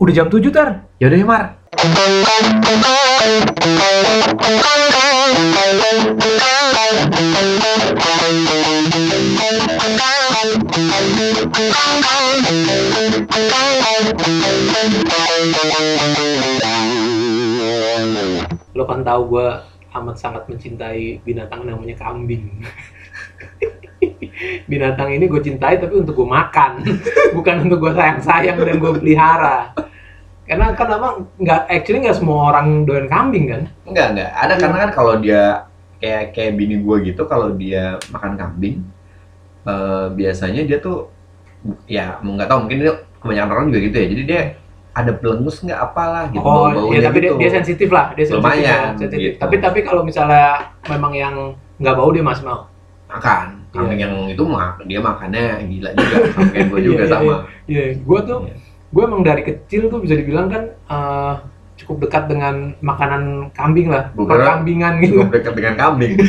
Udah jam 7 tar. Yaudah ya Mar. Lo kan tahu gue amat sangat mencintai binatang namanya kambing. binatang ini gue cintai tapi untuk gue makan, bukan untuk gue sayang-sayang dan gue pelihara. Karena kan emang nggak, actually nggak semua orang doyan kambing kan? Enggak, enggak. Ada karena kan kalau dia kayak kayak bini gue gitu kalau dia makan kambing eh, biasanya dia tuh ya mau nggak tahu mungkin dia kebanyakan orang juga gitu ya. Jadi dia ada belengus nggak apalah gitu Oh, bau-baunya ya, tapi dia, gitu. dia sensitif lah, dia sensitif. Lumayan, ya, sensitif. gitu. Tapi tapi kalau misalnya memang yang nggak bau dia masih mau. makan. Kambing Iya. yang itu mah dia makannya gila juga kayak gue juga Iya, iya, sama. Iya, gue tuh, Iya. Gue emang dari kecil tuh bisa dibilang kan eh, cukup dekat dengan makanan kambing lah, perkambingan gitu. Gue dekat dengan kambing.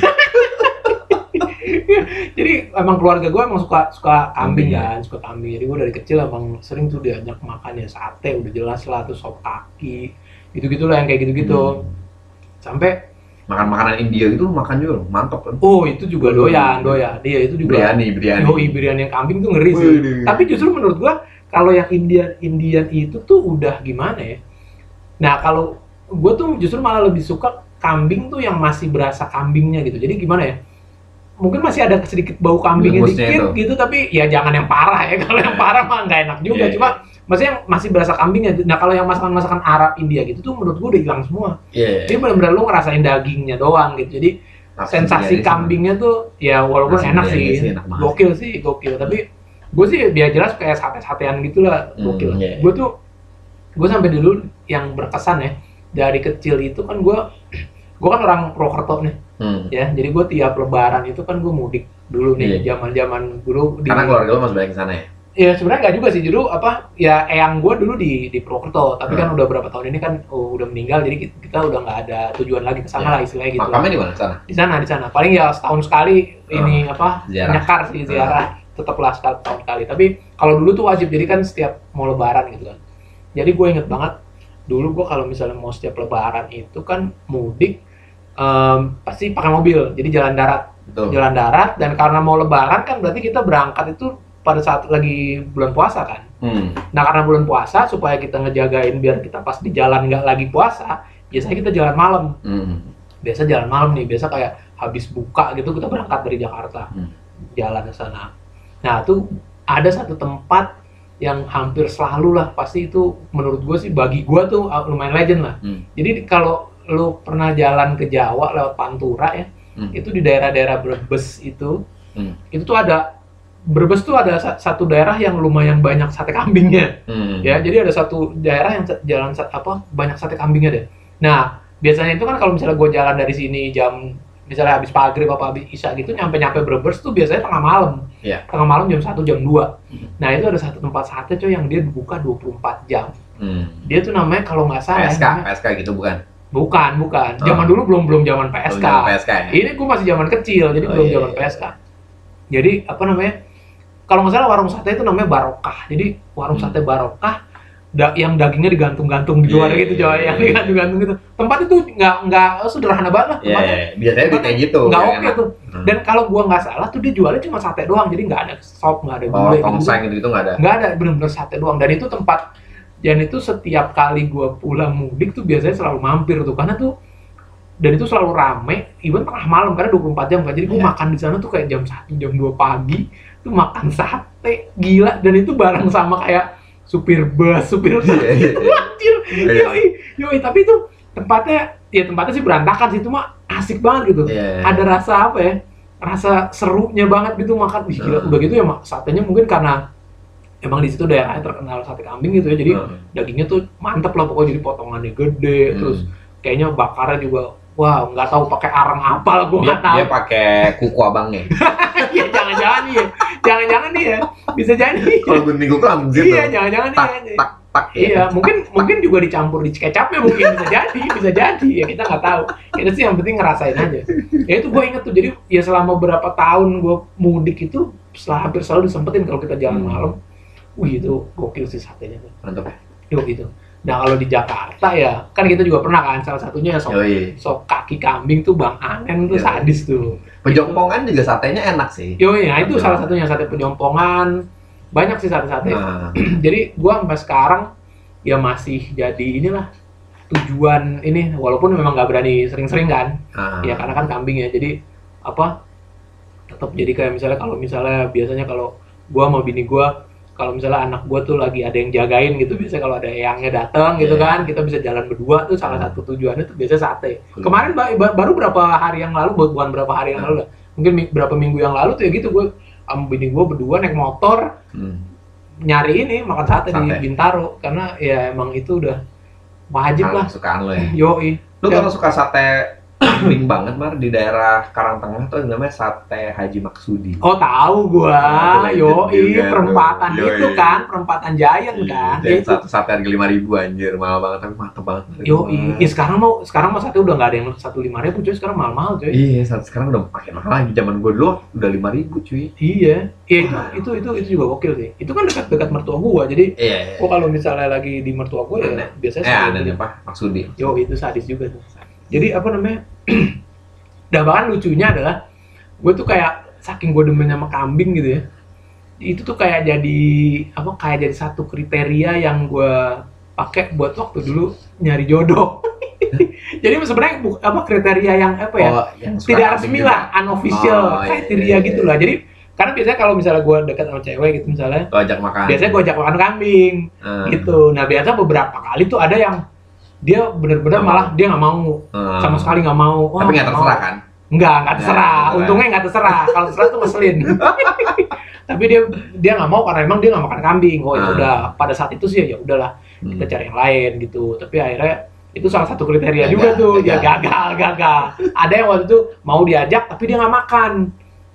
Jadi emang keluarga gue emang suka suka kambing Kambing, kan, suka kambing. Jadi gue dari kecil emang sering tuh diajak makan ya sate, udah jelas lah tuh sop kaki, gitu-gitu lah yang kayak gitu-gitu. Hmm. Sampai Makan makanan India gitu makan juga loh, mantap kan. oh itu juga doyan, doyan. Dia itu juga Biryani, biryani. Yoi, biryani yang kambing tuh ngeri sih. Waduh. Tapi justru menurut gua kalau yang Indian Indian itu tuh udah gimana ya? Nah, kalau gua tuh justru malah lebih suka kambing tuh yang masih berasa kambingnya gitu. Jadi gimana ya? Mungkin masih ada sedikit bau kambingnya Lembusnya dikit itu. gitu, tapi ya jangan yang parah ya. Kalau yang parah mah nggak enak juga. Iya, iya. Cuma maksudnya yang masih berasa kambingnya. Nah, kalau yang masakan-masakan Arab India gitu tuh menurut gua udah hilang semua. Iya. Jadi benar-benar lu ngerasain dagingnya doang gitu. Jadi Nafsu sensasi kambingnya tuh ya walaupun Nasi enak sih, sih enak banget. gokil sih gokil tapi gue sih biar jelas kayak sate-satean gitu lah Hmm, gokil iya. gue tuh gue sampai dulu yang berkesan ya dari kecil itu kan gue gue kan orang Purwokerto nih Hmm. ya jadi gue tiap lebaran itu kan gue mudik dulu nih zaman zaman dulu di Karena keluarga lo masih banyak sana ya. ya sebenarnya nggak juga sih dulu apa ya eyang gue dulu di di Purwokerto tapi kan udah berapa tahun ini kan oh, udah meninggal jadi kita, kita udah nggak ada tujuan lagi ke sana Iya. lah istilahnya gitu Makamnya di mana sana? di sana di sana paling ya setahun sekali ini apa ziarah. nyekar sih ziarah tetaplah setahun tahun sekali. Tapi kalau dulu tuh wajib. Jadi kan setiap mau lebaran gitu kan. Jadi gue inget banget dulu gue kalau misalnya mau setiap lebaran itu kan mudik em, pasti pakai mobil. Jadi jalan darat. Betul. jalan darat dan karena mau lebaran kan berarti kita berangkat itu pada saat lagi bulan puasa kan. Hmm. nah karena bulan puasa supaya kita ngejagain biar kita pas di jalan nggak lagi puasa biasanya kita jalan malam. Hmm. biasa jalan malam nih. Biasa kayak habis buka gitu kita berangkat dari Jakarta. Hmm. jalan ke sana nah tuh ada satu tempat yang hampir selalu lah pasti itu menurut gue sih bagi gue tuh uh, lumayan legend lah Hmm. jadi kalau lu pernah jalan ke Jawa lewat Pantura ya Hmm. itu di daerah-daerah Brebes itu Hmm. itu tuh ada Brebes tuh ada sa- satu daerah yang lumayan banyak sate kambingnya Hmm. ya jadi ada satu daerah yang jalan apa banyak sate kambingnya deh nah biasanya itu kan kalau misalnya gue jalan dari sini jam misalnya habis maghrib apa habis isya gitu nyampe nyampe Brebes tuh biasanya tengah malam Iya. tengah malam jam 1 jam 2 Hmm. nah itu ada satu tempat sate coy yang dia buka 24 jam Hmm. dia tuh namanya kalau nggak salah PSK, namanya- PSK gitu bukan? bukan bukan Oh. zaman dulu belum belum zaman PSK Belum PSK ya? ini gue masih zaman kecil jadi Oh, belum iya, zaman iya. PSK jadi apa namanya kalau nggak salah warung sate itu namanya barokah jadi warung Hmm. sate barokah da- yang dagingnya digantung-gantung di luar Iya, gitu iya, coy iya, yang iya. digantung-gantung gitu tempat itu nggak nggak sederhana banget lah Iya, tempatnya iya. biasanya di kayak gitu. nggak oke enak. tuh Hmm. dan kalau gua nggak salah tuh dia jualnya cuma sate doang jadi nggak ada sop nggak ada Oh, gulai gitu tongseng gitu-gitu nggak ada? nggak ada bener-bener sate doang dan itu tempat dan itu setiap kali gua pulang mudik tuh biasanya selalu mampir tuh karena tuh dan itu selalu rame even tengah malam karena 24 jam kan jadi gua Iya. makan di sana tuh kayak jam 1 jam 2 pagi tuh makan sate gila dan itu bareng sama kayak supir bus supir Iya, iya, iya. anjir Iya. yoi yoi tapi itu tempatnya ya tempatnya sih berantakan sih cuma asik banget gitu Iya. ada rasa apa ya rasa serunya banget gitu makan Wih, gila udah gitu ya mak satenya mungkin karena emang di situ daerahnya terkenal sate kambing gitu ya jadi Hmm. dagingnya tuh mantep lah pokoknya jadi potongannya gede Hmm. terus kayaknya bakarnya juga wah nggak tahu pakai arang apa lah gue nggak tahu dia pakai kuku abangnya. Iya jangan-jangan nih ya jangan-jangan nih ya bisa jadi Kalau gunting kuku langsung iya jangan-jangan tak nih tak tak. Iya, mungkin mungkin juga dicampur di kecapnya mungkin bisa jadi, bisa jadi ya kita nggak tahu. Kita sih yang penting ngerasain aja. Ya itu gue inget tuh, jadi ya selama berapa tahun gue mudik itu setelah hampir selalu disempetin kalau kita jalan Hmm. malam. Wih itu gokil sih satenya tuh. Mantap ya. Yuk gitu. Nah kalau di Jakarta ya, kan kita juga pernah kan salah satunya ya Yoi. sop kaki kambing tuh Bang Anen tuh Yoi. sadis tuh. Pejompongan juga satenya enak sih. Yo, nah itu salah satunya sate penyompongan. Banyak sih sate-sate. Nah, Jadi gua sampai sekarang ya masih jadi inilah tujuan ini walaupun memang nggak berani sering-sering kan. nah. Ya karena kan kambing ya. Jadi apa tetap jadi kayak misalnya kalau misalnya biasanya kalau gua sama bini gua kalau misalnya anak gua tuh lagi ada yang jagain gitu biasanya kalau ada eyangnya datang gitu Iya. kan kita bisa jalan berdua tuh salah Hmm. satu tujuannya tuh biasa sate Cool. kemarin ba- ba- baru berapa hari yang lalu bu- bukan berapa hari yang Hmm. lalu lah mungkin berapa minggu yang lalu tuh ya gitu gue sama bini gue berdua naik motor Hmm. nyari ini makan sate, di Sate. Bintaro karena ya emang itu udah wajib Hal lah kesukaan lo ya. yoi Lu Ya. kalau suka sate kambing banget mar di daerah Karangtengah tuh namanya sate Haji Maksudi. oh tahu gua Nah, yoi juga perempatan tuh. itu Yoi. kan perempatan Giant kan Iya, ya dan itu satu sate harga lima ribu anjir, mahal banget tapi mantep banget. yoi ya, sekarang mau sekarang mau sate udah nggak ada yang satu lima ribu cuy sekarang mahal mahal cuy Iya, saat sekarang udah makin mahal lagi. Zaman gue dulu udah lima ribu cuy. iya iya itu, itu itu itu juga gokil sih itu kan dekat dekat mertua gua jadi Iya. gua kalau misalnya lagi di mertua gua ya biasanya Eh, ada apa? Maksudi. Yo itu sadis juga tuh. Jadi apa namanya? Dan bahkan lucunya adalah gue tuh kayak saking gue demen sama kambing gitu ya. Itu tuh kayak jadi apa? Kayak jadi satu kriteria yang gue pakai buat waktu dulu nyari jodoh. jadi sebenarnya apa kriteria yang apa ya? Oh, yang tidak resmi juga. lah, unofficial Oh, iya, kriteria iya, iya. gitu lah. Jadi karena biasanya kalau misalnya gue dekat sama cewek gitu misalnya, Lo ajak makan. biasanya gue ajak makan kambing Eh, gitu. Nah biasa beberapa kali tuh ada yang dia bener-bener malah dia nggak mau eh. sama sekali nggak mau. Wah, Tapi nggak mau. terserah kan? Nggak, nggak terserah. Nggak terserah. Untungnya nggak terserah. Kalau terserah tuh ngeselin. Tapi dia dia nggak mau karena emang dia nggak makan kambing. Oh ya Ah. udah. Pada saat itu sih ya udahlah Hmm. kita cari yang lain gitu. Tapi akhirnya itu salah satu kriteria Gagal, juga tuh. Ya gagal. gagal, gagal. Ada yang waktu itu mau diajak tapi dia nggak makan.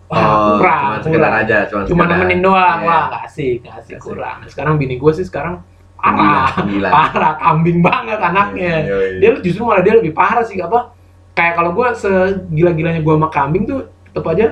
Wah, Oh, kurang, cuma sekedar kurang. aja, cuma nemenin doang. Iya. Wah, nggak asik, nggak asik, kurang. Sekarang bini gue sih sekarang parah, gila. parah, kambing banget anaknya Iya, iya, iya. dia justru malah dia lebih parah sih apa kayak kalau gue segila-gilanya gue sama kambing tuh tetep aja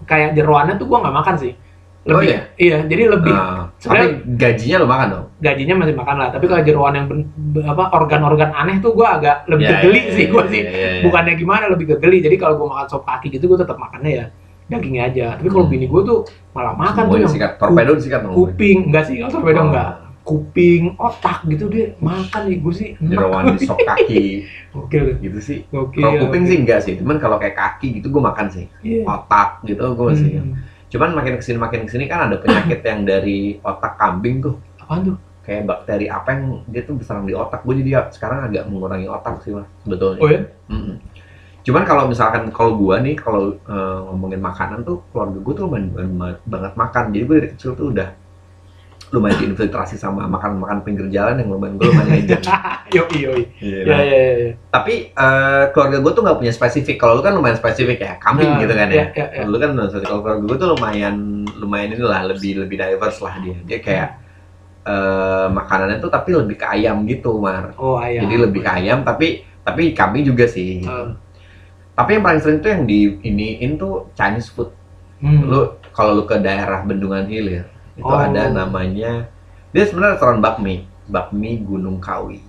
kayak jeroannya tuh gue nggak makan sih Oh, lebih iya jadi lebih sebenarnya- tapi gajinya lo makan dong? gajinya masih makan lah tapi kalau jeroan yang ben- apa organ-organ aneh tuh gue agak lebih Iya, kegeli iya, sih iya, gue iya, sih iya, iya. bukannya gimana lebih kegeli jadi kalau gue makan sop kaki gitu gue tetap makannya ya dagingnya aja tapi kalau Hmm. bini gue tuh malah makan tuh Semuanya yang sikat. Torpedo disikat kuping enggak sih kalau torpedo Oh. enggak kuping otak gitu dia makan nih gue sih. Jerawan di sop kaki gokil gitu sih. gokil Kalau kuping sih enggak sih, cuman kalau kayak kaki gitu gue makan sih. Iya. Otak gitu gue. Hmm. Cuman makin ke sini makin ke sini kan ada penyakit yang dari otak kambing tuh. apaan tuh Kayak bakteri apa yang dia tuh berserang di otak. Gue jadi sekarang agak mengurangi otak sih lah sebetulnya. oh ya Mm-mm. Cuman kalau misalkan kalau gua nih kalau eh, ngomongin makanan tuh keluarga gua tuh lumayan, banget makan. Jadi gua dari kecil tuh udah lumayan diinfiltrasi sama makan-makan pinggir jalan yang lumayan gua lumayan yoi yoi Iya. ya ya ya Tapi eh, keluarga gua tuh nggak punya spesifik. Kalau lu kan lumayan spesifik ya, kambing Nah, gitu kan ya ya. ya ya Lu kan kalau keluarga gua tuh lumayan lumayan inilah lebih lebih diverse lah dia. Dia kayak eh, makanannya tuh tapi lebih ke ayam gitu, Mar. oh ayam Jadi lebih ke ayam tapi tapi kambing juga sih. Eh, Tapi yang paling sering tuh yang di iniin tuh Chinese food. hmm. Lu kalau lu ke daerah Bendungan Hilir itu Oh. ada namanya dia sebenarnya restoran bakmi, bakmi Gunung Kawi.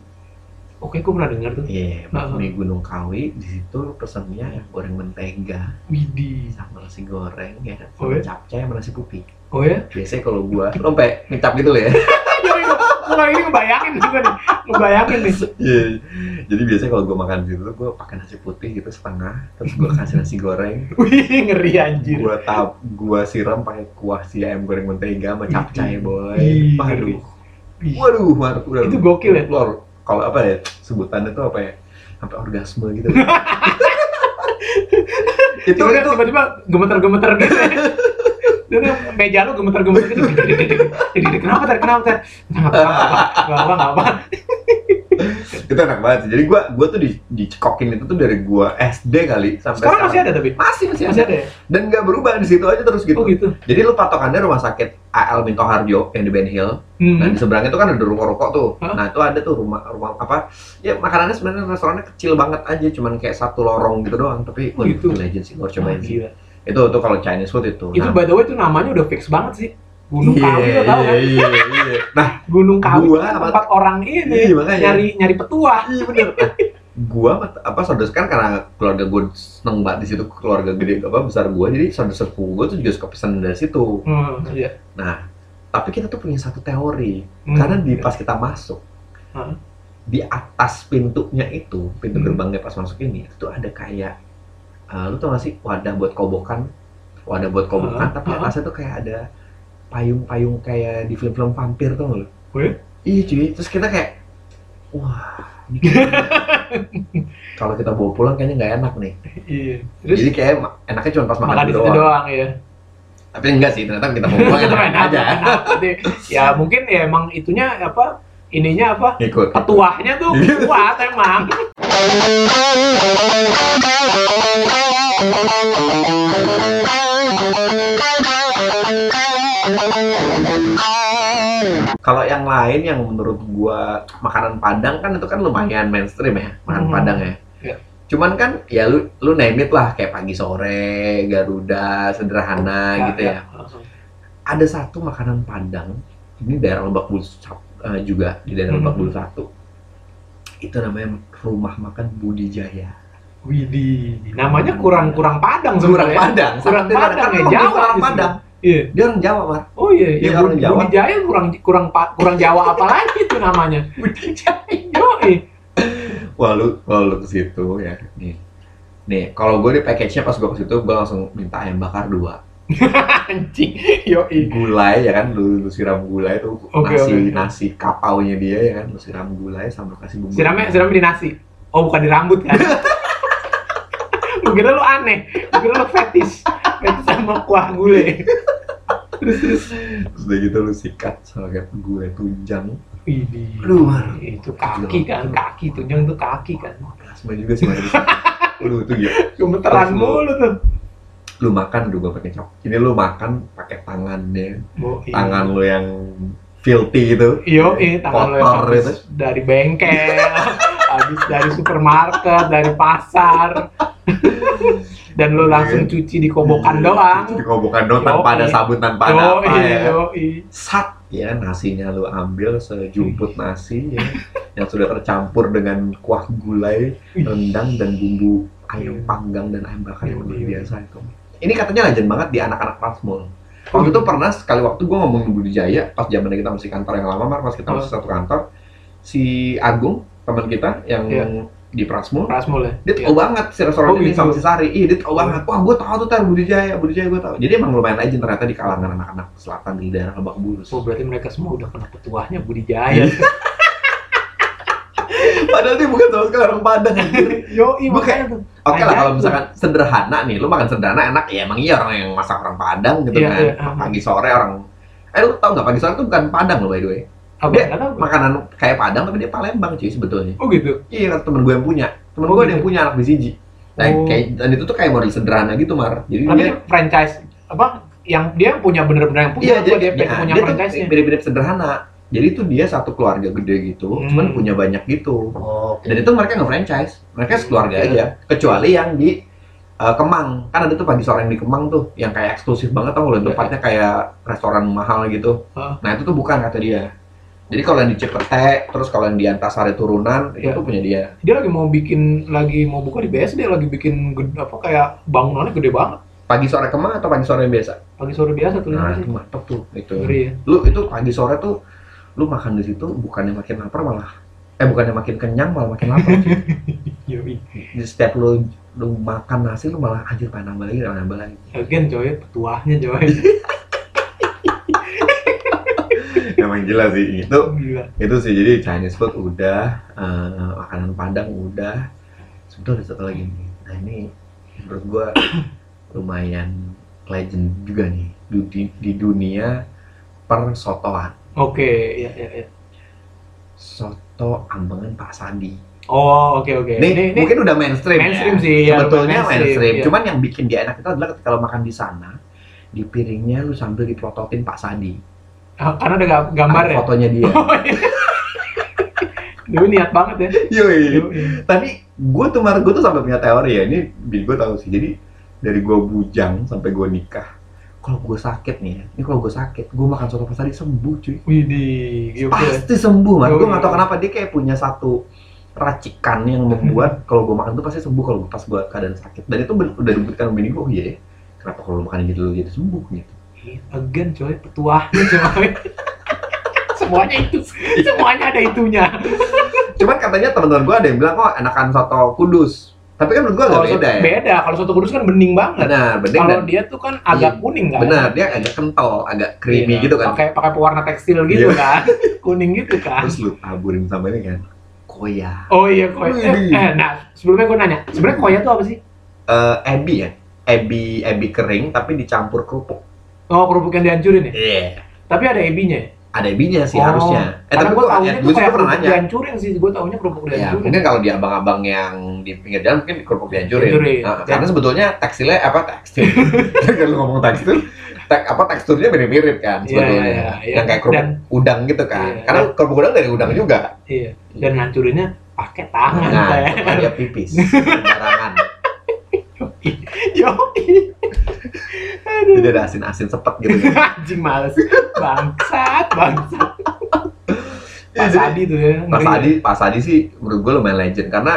oke gue pernah dengar tuh Iya, Ah. bakmi Gunung Kawi di situ pesennya goreng mentega Widih sama nasi goreng ya, Oh, sama ya? capcay sama nasi putih. oh ya Biasanya kalau gua sampai ngecap gitu loh ya. Gue ini ngebayangin juga nih. Ngebayangin nih. Iya. Jadi biasanya kalau gua makan di situ gua pakai nasi putih gitu setengah, terus gua kasih nasi goreng, wih ngeri anjir. Gua tap gua siram pakai kuah si ayam goreng mentega sama capcay boy. waduh. waduh waduh udah Itu gokil ya? Lor, kalau apa ya sebutannya tuh apa ya? Sampai orgasme gitu. Itu tiba-tiba itu. tiba-tiba gemeter-gemeter gitu tuh meja lu gemeter-gemeter gitu. Jadi kenapa tadi? Kenapa tadi? Nggak apa-apa, nggak apa, nggak apa. itu enak banget sih. jadi gua gua tuh di, dicekokin itu tuh dari gua SD kali sampai Sekarang masih ada tapi? masih masih, Masih ada. ada ya? dan nggak berubah di situ aja terus gitu Oh gitu. jadi lu patokannya rumah sakit AL Minto Harjo yang di Ben Hill Hmm. Nah di seberangnya itu kan ada rumah rokok tuh. Hah? Nah itu ada tuh rumah rumah apa? Ya makanannya sebenarnya restorannya kecil banget aja, cuman kayak satu lorong gitu doang. Tapi Oh, gitu? legend sih, gua cobain sih. gila. Itu tuh kalau Chinese food itu. Itu Nah, by the way itu namanya udah fix banget sih. Gunung Kawi lo tau kan? iya, iya. Nah, Gunung Kawi Gua tempat orang ini Iya, makanya. nyari nyari petuah. iya bener. Nah, gua apa saudara kan karena keluarga gue seneng banget di situ keluarga gede apa besar gua jadi saudara sepupu gua tuh juga suka pesan dari situ. Hmm, iya. Nah, tapi kita tuh punya satu teori Hmm. karena di pas kita masuk Hah? di atas pintunya itu pintu Hmm. gerbangnya pas masuk ini itu ada kayak eh, lu tau gak sih wadah buat kobokan wadah buat kobokan Hah? tapi Hah? atasnya tuh kayak ada payung-payung kayak di film-film vampir tuh lu Wih. iya cuy terus kita kayak wah kalau kita bawa pulang kayaknya nggak enak nih Iya. Terus jadi kayak enaknya cuma pas makan, makan di doang. situ doang ya. tapi enggak sih ternyata kita bawa pulang enak Enak, aja ya mungkin ya emang itunya apa ininya apa ikut petuahnya tuh Iya. kuat emang. Kalau yang lain yang menurut gua makanan Padang kan itu kan lumayan mainstream ya, makanan Hmm. Padang ya. Iya. Cuman kan ya lu lu name it lah kayak pagi sore, Garuda, sederhana gitu ya. Ada satu makanan Padang, ini daerah Lebak Bulus eh, juga di daerah Hmm. Lebak Bulus satu. Itu namanya rumah makan Budi Jaya. Widih, namanya kurang kurang Padang Kurang sebenarnya. Padang, Kurang Padang ya, Jawa justru. Padang. Iya. Dia orang Jawa, Mar. Oh iya, Iya, ya orang Budi, Jawa. Budi Jaya kurang kurang kurang Jawa apa lagi itu namanya? Budi Jaya. Yoi. Wah lu, wah lu ke situ ya. Nih, nih kalau gue di package-nya pas gue ke situ gue langsung minta ayam bakar dua. Anjing. Yoi. Gulai ya kan, lu, lu siram gulai tuh Oke, nasi oke. nasi kapaunya dia ya kan, lu siram gulai sama kasih bumbu. Siramnya siramnya di nasi. Oh bukan di rambut kan? Gue kira lu aneh, gue kira lu fetish, fetish sama kuah gulai. terus terus. Terus udah gitu lu sikat sama kayak gue tunjang. Aduh, Mar. Itu kaki kan, kaki tunjang tuh kaki kan. Plasma juga sih Mar. Lu tuh ya. Gemeteran mulu tuh. Lu makan juga pakai cok. Ini lu makan pakai tangannya, Oh, iya. tangan lu yang filthy itu. Iyo, eh, tangan lo yang itu. dari bengkel, habis dari supermarket, dari pasar, dan lo langsung cuci di kobokan doang. Di kobokan doang tanpa ada sabun tanpa ada apa ya. sat ya nasinya lu ambil sejumput nasi ya yang sudah tercampur dengan kuah gulai rendang dan bumbu ayam Iya. panggang dan ayam bakar yang luar Iya. biasa itu ini katanya legend banget di anak-anak Prasmul waktu itu pernah sekali waktu gue ngomong di Budi Jaya pas zamannya kita masih kantor yang lama Mar, pas kita masih satu kantor si Agung teman kita yang Iya. di Prasmul Prasmul ya. dia Iya. tahu banget si restoran Oh, ini gitu. sama si Sari iya dia tahu Oh. banget wah gue tahu tuh tar Budi Jaya Budi Jaya gue tahu jadi emang lumayan legend ternyata di kalangan anak-anak selatan di daerah Lebak Bulus Oh berarti mereka semua udah kena petuahnya Budi Jaya. padahal dia bukan sama sekali orang Padang. Yo, makanya tuh. oke lah Ajaib kalau misalkan sederhana nih lu makan sederhana enak ya emang iya orang yang masak orang Padang gitu Iya, kan iya. pagi sore orang eh lu tau nggak pagi sore tuh bukan Padang loh by the way Apa? Dia- tahu. makanan kayak Padang tapi dia Palembang cuy sebetulnya Oh gitu. iya kan temen gue yang punya temen Oh, gue ada yang gitu. punya anak di Siji nah, Oh. kayak, dan itu tuh kayak model sederhana gitu mar jadi Tapi dia dia franchise apa? Yang dia punya bener-bener yang punya. Iya, dia, ya, punya dia tuh franchise-nya. mirip-mirip sederhana. Jadi tuh dia satu keluarga gede gitu, Hmm. cuman punya banyak gitu. Oh, Dan itu mereka nge-franchise, mereka sekeluarga Iya. aja. Kecuali yang di uh, Kemang, kan ada tuh pagi sore yang di Kemang tuh, yang kayak eksklusif banget tau loh, Iya. tempatnya kayak restoran mahal gitu. Hah. Nah itu tuh bukan kata dia. Jadi kalau yang di Cipete, terus kalau yang di Antasari turunan, itu Iya. punya dia. dia lagi mau bikin lagi mau buka di BSD lagi bikin gede, apa kayak bangunannya gede banget Pagi sore Kemang atau pagi sore yang biasa? pagi sore biasa tuh Nah itu mantep tuh, itu. ngeri ya lu itu pagi sore tuh lu makan di situ bukannya makin lapar malah eh bukannya makin kenyang malah makin lapar Yoi. di setiap lu lu makan nasi lu malah anjir pengen nambah lagi pengen nambah lagi. Again coy petuahnya coy emang gila sih itu gila. itu sih jadi Chinese food udah eh, makanan Padang udah. Sebetulnya ada satu lagi nih. Nah ini menurut gua lumayan legend juga nih. Di, di, di dunia persotoan oke ya ya ya soto ambengan Pak Sadi oh oke oke Nih, Ini- ini mungkin udah mainstream, mainstream ya. sih, ya, Sebetulnya mainstream, mainstream. iya. Cuman yang bikin dia enak itu adalah ketika lo makan di sana, di piringnya lu sambil diprototin Pak Sadi. ah, karena ada ga- gambar Ada ya fotonya dia. oh iya Dulu niat banget ya Yoi. Yoi. Tapi gue tuh gue tuh sampai punya teori ya. Ini gue tahu sih. Jadi dari gue bujang sampai gue nikah, kalau gue sakit nih ya, ini kalau gue sakit, gue makan soto pas tadi sembuh cuy. Widih, gokil. Pasti sembuh man. Gue Yoi. nggak tahu kenapa dia kayak punya satu racikan yang membuat kalau gue makan tuh pasti sembuh kalau pas gue keadaan sakit. Dan itu udah dibuktikan sama bini gue, oh iya ya. Kenapa kalau makan gitu jadi sembuh gitu? Again coy, petuahnya coy. Semuanya itu, semuanya ada itunya. Cuman katanya teman-teman gue ada yang bilang kok enakan soto kudus. Tapi kan menurut agak Kalau beda ya. Beda, kalau soto kudus kan bening banget. Benar, bening Kalau dia tuh kan agak Iya, kuning kan. benar dia agak kental, agak creamy Iya, gitu kan. Pakai pakai pewarna tekstil gitu Iya. kan. Kuning gitu kan. Terus lu taburin sama ini kan. Koya. Oh iya koya. Eh, eh, nah sebelumnya gue nanya, sebenarnya koya tuh apa sih? Eh, ebi ya. Ebi ebi kering tapi dicampur kerupuk. Oh kerupuk yang dihancurin ya? Iya. Tapi ada ebinya ya? Ada ebinya sih Oh, harusnya. Eh Karena tapi gue ya, tuh gue juga pernah nanya. dihancurin sih, gue tahunya kerupuk Ya, dihancurin. mungkin kalau di abang-abang yang di pinggir jalan mungkin kerupuk dihancurin. Dihancurin. Nah, Dan- karena sebetulnya tekstilnya apa tekstil? Kalau ngomong tekstil, tek, apa teksturnya mirip-mirip kan Iya, sebetulnya. iya, iya. Yang kayak kerupuk Dan- udang gitu kan. Iya. Karena kerupuk udang dari udang juga. Iya. Dan ngancurinnya pakai tangan. Nah, supaya dia pipis sembarangan. Yo, Jadi ada asin-asin sepet gitu. kan. anjing males. Bangsat, bangsat. Pak Jadi- Sadi tuh ya. Pak. Sadi, Pak Sadi sih menurut gue lumayan legend karena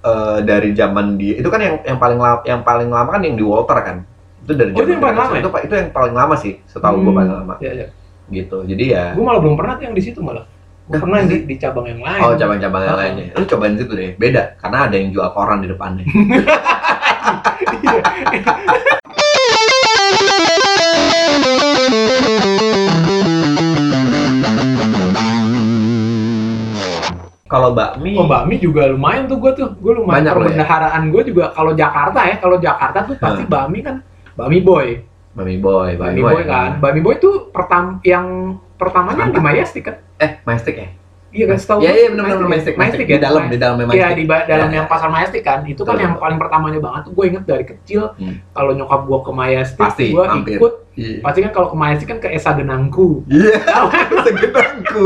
eh, dari zaman dia itu kan yang yang paling lama yang paling lama kan yang di Walter kan. Itu dari Oh, itu yang paling lama ya? itu, Pak- itu yang paling lama sih, setahu gue Hmm, paling lama. Iya, iya. Gitu. Jadi ya Gue malah belum pernah tuh yang di situ malah. Gue Nah, pernah di- di, cabang yang lain. Oh, cabang-cabang yang lainnya. Lu cobain situ deh. Beda karena ada yang jual koran di depannya. Kalau bakmi. Oh bakmi juga lumayan tuh gue tuh, gue lumayan Banyak ya? perbendaharaan gue juga kalau Jakarta ya, kalau Jakarta tuh pasti bakmi kan bakmi boy, bakmi boy, bakmi boy kan, bakmi boy tuh pertam yang pertamanya di Majestic kan, Eh, Majestic ya? Iya kan setahu Iya, iya benar benar Majestic. Majestic Di dalam di dalamnya Iya Majestic. di dalam Ya, yang pasar Majestic kan, itu kan yang paling pertamanya banget tuh gue inget dari kecil Hmm. kalau nyokap gue ke Majestic, gue ikut, Iya. pasti kan kalau ke Majestic kan ke Esa Denangku. Iya, segenangku.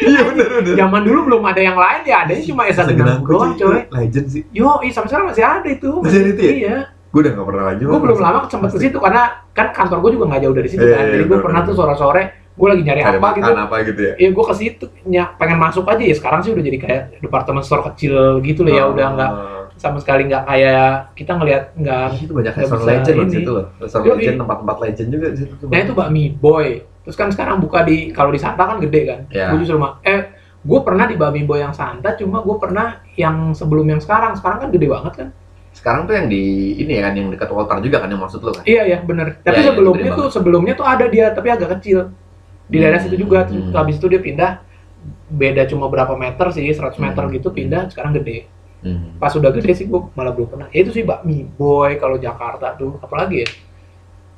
Iya benar benar. Zaman dulu belum ada yang lain ya, adanya cuma Esa Denangku doang coy. Legend sih. Yo, ih, sampai sekarang masih ada itu. Masih ada itu ya? Iya. Gue udah gak pernah lagi. gue belum lama sempat ke situ karena kan kantor gue juga nggak jauh dari situ Iya, kan iya, jadi gue pernah tuh sore sore gue lagi nyari Cari apa gitu apa gitu ya. Iya gue ke situ ny- pengen masuk aja ya sekarang sih udah jadi kayak departemen store kecil gitu loh ya Oh. udah nggak sama sekali nggak kayak kita ngelihat nggak Ah, itu banyak restoran legend loh di situ loh. Restoran legend, tempat-tempat legend juga di situ nah itu bakmi boy terus kan sekarang buka di kalau di Santa kan gede kan Ya. gue justru mah eh gue pernah di bakmi boy yang Santa cuma gue pernah yang sebelum yang sekarang sekarang kan gede banget kan Sekarang tuh yang di ini ya kan yang dekat Walter juga kan yang maksud lu kan. Iya ya bener. Tapi Iya, iya, sebelumnya tuh sebelumnya tuh ada dia tapi agak kecil di daerah Hmm. situ juga. Terus Hmm. habis itu dia pindah beda cuma berapa meter sih 100 meter Hmm. gitu pindah sekarang gede. Hmm. Pas udah gede sih gua malah belum pernah. Ya, itu sih bakmi boy kalau Jakarta tuh apalagi ya.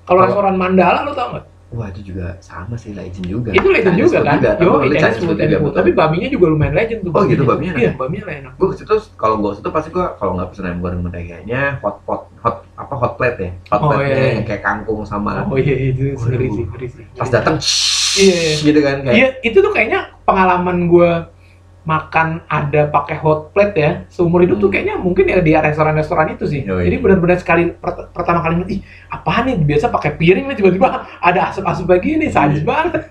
Kalau restoran Mandala lo tau nggak? Wah itu juga sama sih legend juga. Itu legend Chinese juga kan? Juga. Yo, Chinese Chinese food, juga. Tapi bakminya juga lumayan legend tuh. Oh, gitu, bakminya Iya, enak. bakminya lah enak. gue ke situ kalau gue situ pasti gue kalau nggak pesen ayam goreng mentaganya hot pot hot apa hot plate ya hot Oh, plate iya, iya. yang kayak kangkung sama Oh iya itu Waduh. ngeri sih, sih. pas datang Iya, iya. gitu kan kayak Iya, itu tuh kayaknya pengalaman gue makan ada pakai hot plate ya seumur hidup tuh Hmm. kayaknya mungkin ya di restoran-restoran itu sih. Yoi. Jadi benar-benar sekali per- pertama kali ih apaan nih biasa pakai piring nih tiba-tiba ada asap-asap kayak gini, sadis banget.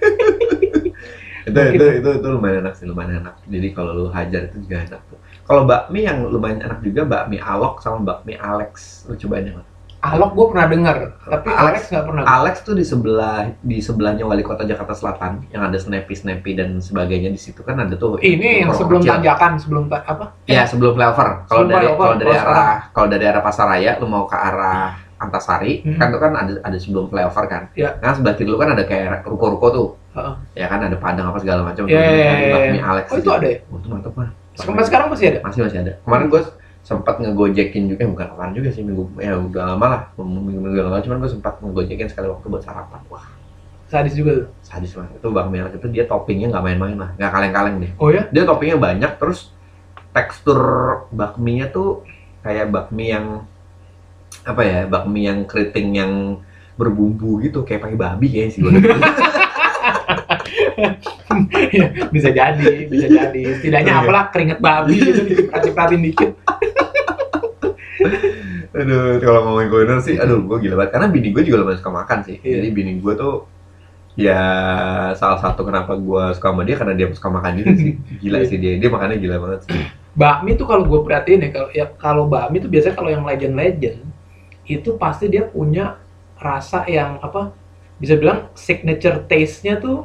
itu itu itu itu lumayan enak sih lumayan enak jadi kalau lu hajar itu juga enak tuh kalau bakmi yang lumayan enak juga bakmi alok sama bakmi Alex lu cobain yang mana? Alok gue pernah dengar, tapi Alex- nggak pernah. Alex tuh di sebelah di sebelahnya wali kota Jakarta Selatan yang ada snappy snappy dan sebagainya di situ kan ada tuh Ini yang sebelum kecil. tanjakan, sebelum ta- apa? Iya sebelum flyover. Kalau dari kalau dari arah kalau dari arah Pasaraya lu mau ke arah Antasari Hmm. kan tuh kan ada ada sebelum flyover kan. Iya. Nah sebelah kiri lu kan ada kayak ruko-ruko tuh. Heeh. Ya kan ada padang apa segala macam. Iya, iya. Bakmi Alex. Oh itu ada ya? Oh, itu mantap mah. Sampai sekarang masih ada? Masih masih ada. Kemarin gue sempat ngegojekin juga, eh, bukan kemarin juga sih minggu ya udah lama lah minggu minggu lalu cuman gue sempat ngegojekin sekali waktu buat sarapan wah Sadis juga tuh. sadis banget itu bakmi Alex itu dia toppingnya nggak main-main lah nggak kaleng-kaleng deh Oh ya? dia toppingnya banyak terus tekstur bakminya tuh kayak bakmi yang apa ya bakmi yang keriting yang berbumbu gitu kayak pakai babi kayaknya sih gue bisa jadi, bisa jadi. Setidaknya Iya. apalah keringet babi gitu diciprat-cipratin dikit. Aduh, kalau ngomongin kuliner sih, aduh, gue gila banget. Karena bini gue juga lumayan suka makan sih. Iya. Jadi bini gue tuh ya salah satu kenapa gue suka sama dia karena dia suka makan juga sih. Gila Iya. sih dia, dia makannya gila banget sih. bakmi tuh kalau gue perhatiin ya kalau ya kalau bakmi tuh biasanya kalau yang legend-legend itu pasti dia punya rasa yang apa bisa bilang signature taste-nya tuh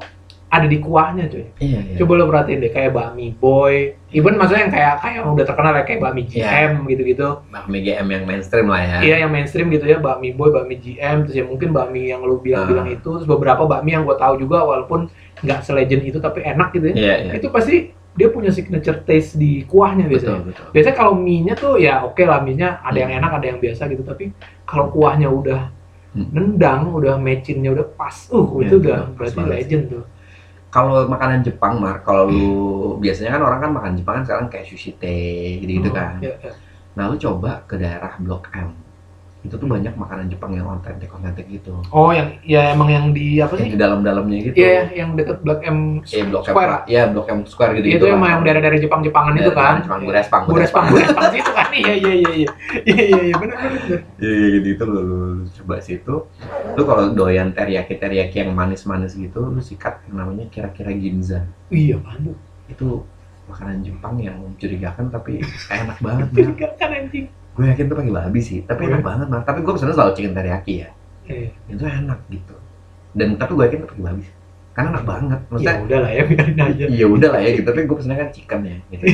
ada di kuahnya cuy. Iya, iya. Coba lo perhatiin deh kayak bakmi boy, even maksudnya yang kayak kayak yang udah terkenal ya kayak bakmi Iya. GM gitu-gitu. Bakmi GM yang mainstream lah ya. Iya yang mainstream gitu ya bakmi boy, bakmi GM, terus ya mungkin bakmi yang lo bilang-bilang Ah. itu, terus beberapa bakmi yang gue tahu juga walaupun nggak selegend itu tapi enak gitu ya. Iya, iya. Itu pasti dia punya signature taste di kuahnya biasanya. Betul, betul. Biasanya kalau mie-nya tuh ya oke lah mie-nya ada yang Hmm. enak, ada yang biasa gitu. Tapi kalau kuahnya udah Hmm. nendang, udah matching-nya udah pas, uh Iya, itu udah berarti legend tuh. Kalau makanan Jepang, Mar, kalau lu biasanya kan orang kan makan Jepang kan sekarang kayak sushi teh gitu-gitu Oh, kan. iya, iya. Nah, lu coba ke daerah Blok M. Itu tuh banyak makanan Jepang yang otentik-otentik gitu. Oh yang ya emang yang di apa Yang sih? di dalam-dalamnya gitu. Iya yang deket Black M Iya, Blok M. Square. Iya, Blok M Square gitu. Itu emang yang daerah-daerah Jepang-Jepangan itu kan? Jepang, Burespang, Burespang, Burespang itu kan? Iya, iya, iya, iya, iya, iya, iya, benar, benar, benar. Iya, iya gitu itu lu, coba situ. Lu kalau doyan teriyaki teriyaki yang manis-manis gitu, lu sikat yang namanya kira-kira ginza. Iya, apaan tuh? Itu makanan Jepang yang mencurigakan tapi enak banget. Jadi Mar. kan anjing. Gue yakin tuh pakai babi sih, tapi enak Iya. banget Mar. Tapi gue pesennya selalu chicken teriyaki ya. Eh, Itu enak gitu. Dan tapi gue yakin tuh pakai babi sih. Karena enak banget. ya Maksudnya udah lah ya, biarin aja. iya udah lah ya gitu, tapi gue pesennya kan chicken ya. Gitu.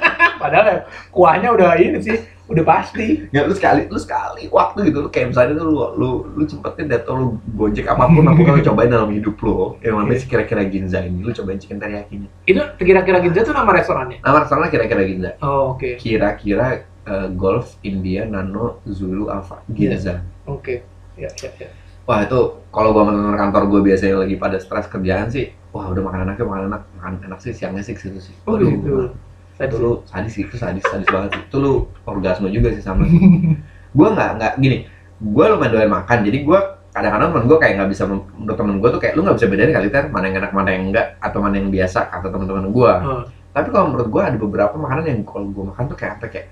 Padahal ya, kuahnya udah ini sih, udah pasti. Nggak, lu sekali, lu sekali waktu gitu, lu kayak misalnya tuh lu, lu, lu sempetin deh atau lu gojek apa pun, apa pun lu cobain dalam hidup lu, yang namanya Iya. kira-kira ginza ini, lu cobain chicken teriyakinya. Itu kira-kira Ginza tuh nama restorannya? Nama restorannya kira-kira ginza. Oh, oke. Kira-kira eh, Golf India Nano Zulu Alpha Ginza. Oke. Ya, ya, ya. Wah itu kalau gua teman kantor gua biasanya lagi pada stres kerjaan sih, wah udah makan enak ya makan enak, makan enak sih siangnya sih situ sih. Oh, Waduh, gitu. itu lu sadis sih, itu sadis sadis banget sih. Itu lu orgasme juga sih sama. gua nggak nggak gini, gua lumayan doyan makan, jadi gua kadang-kadang temen gua kayak nggak bisa menurut temen gua tuh kayak lu nggak bisa bedain kali ter mana yang enak mana yang enggak atau mana yang biasa kata teman-teman gua. Oh. Tapi kalau menurut gua ada beberapa makanan yang kalau gua makan tuh kayak apa kayak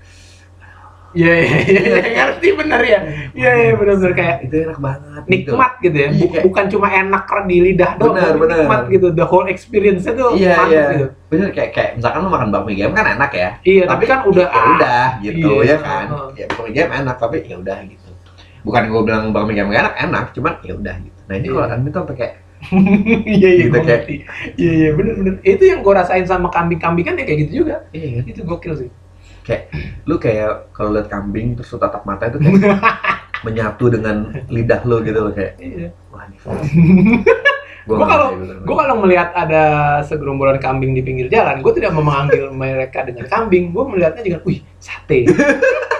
Iya, iya, iya, iya, ngerti bener ya. Iya, iya, bener-bener kayak itu enak banget. gitu. nikmat gitu ya. Iya, Bu- kayak- Bukan cuma enak di lidah doang, Bener, tapi bener. nikmat gitu. The whole experience-nya tuh Iya, mantap iya. gitu. Bener kayak kayak misalkan lu makan bakmi game kan enak ya. Iya, tapi, kan udah ya udah gitu Iya, ya kan. heeh. Ya bakmi game enak tapi ya udah gitu. Bukan gue bilang bakmi game enak, enak, cuman ya udah gitu. Nah ini Iya. kalau Andi tuh sampai kayak iya, iya, Gitu, kayak- ngerti. Iya, iya, bener-bener. Itu yang gue rasain sama kambing-kambing kan ya kayak gitu juga. iya kan? Itu gokil sih. Lu kayak kalau lihat kambing terus lu tatap mata itu kayak menyatu dengan lidah lu gitu loh kayak Iya. wah ini nggak kalau- kayak gitu. Gue kalau melihat ada segerombolan kambing di pinggir jalan, gue tidak memanggil mereka dengan kambing. Gue melihatnya dengan, wih, sate.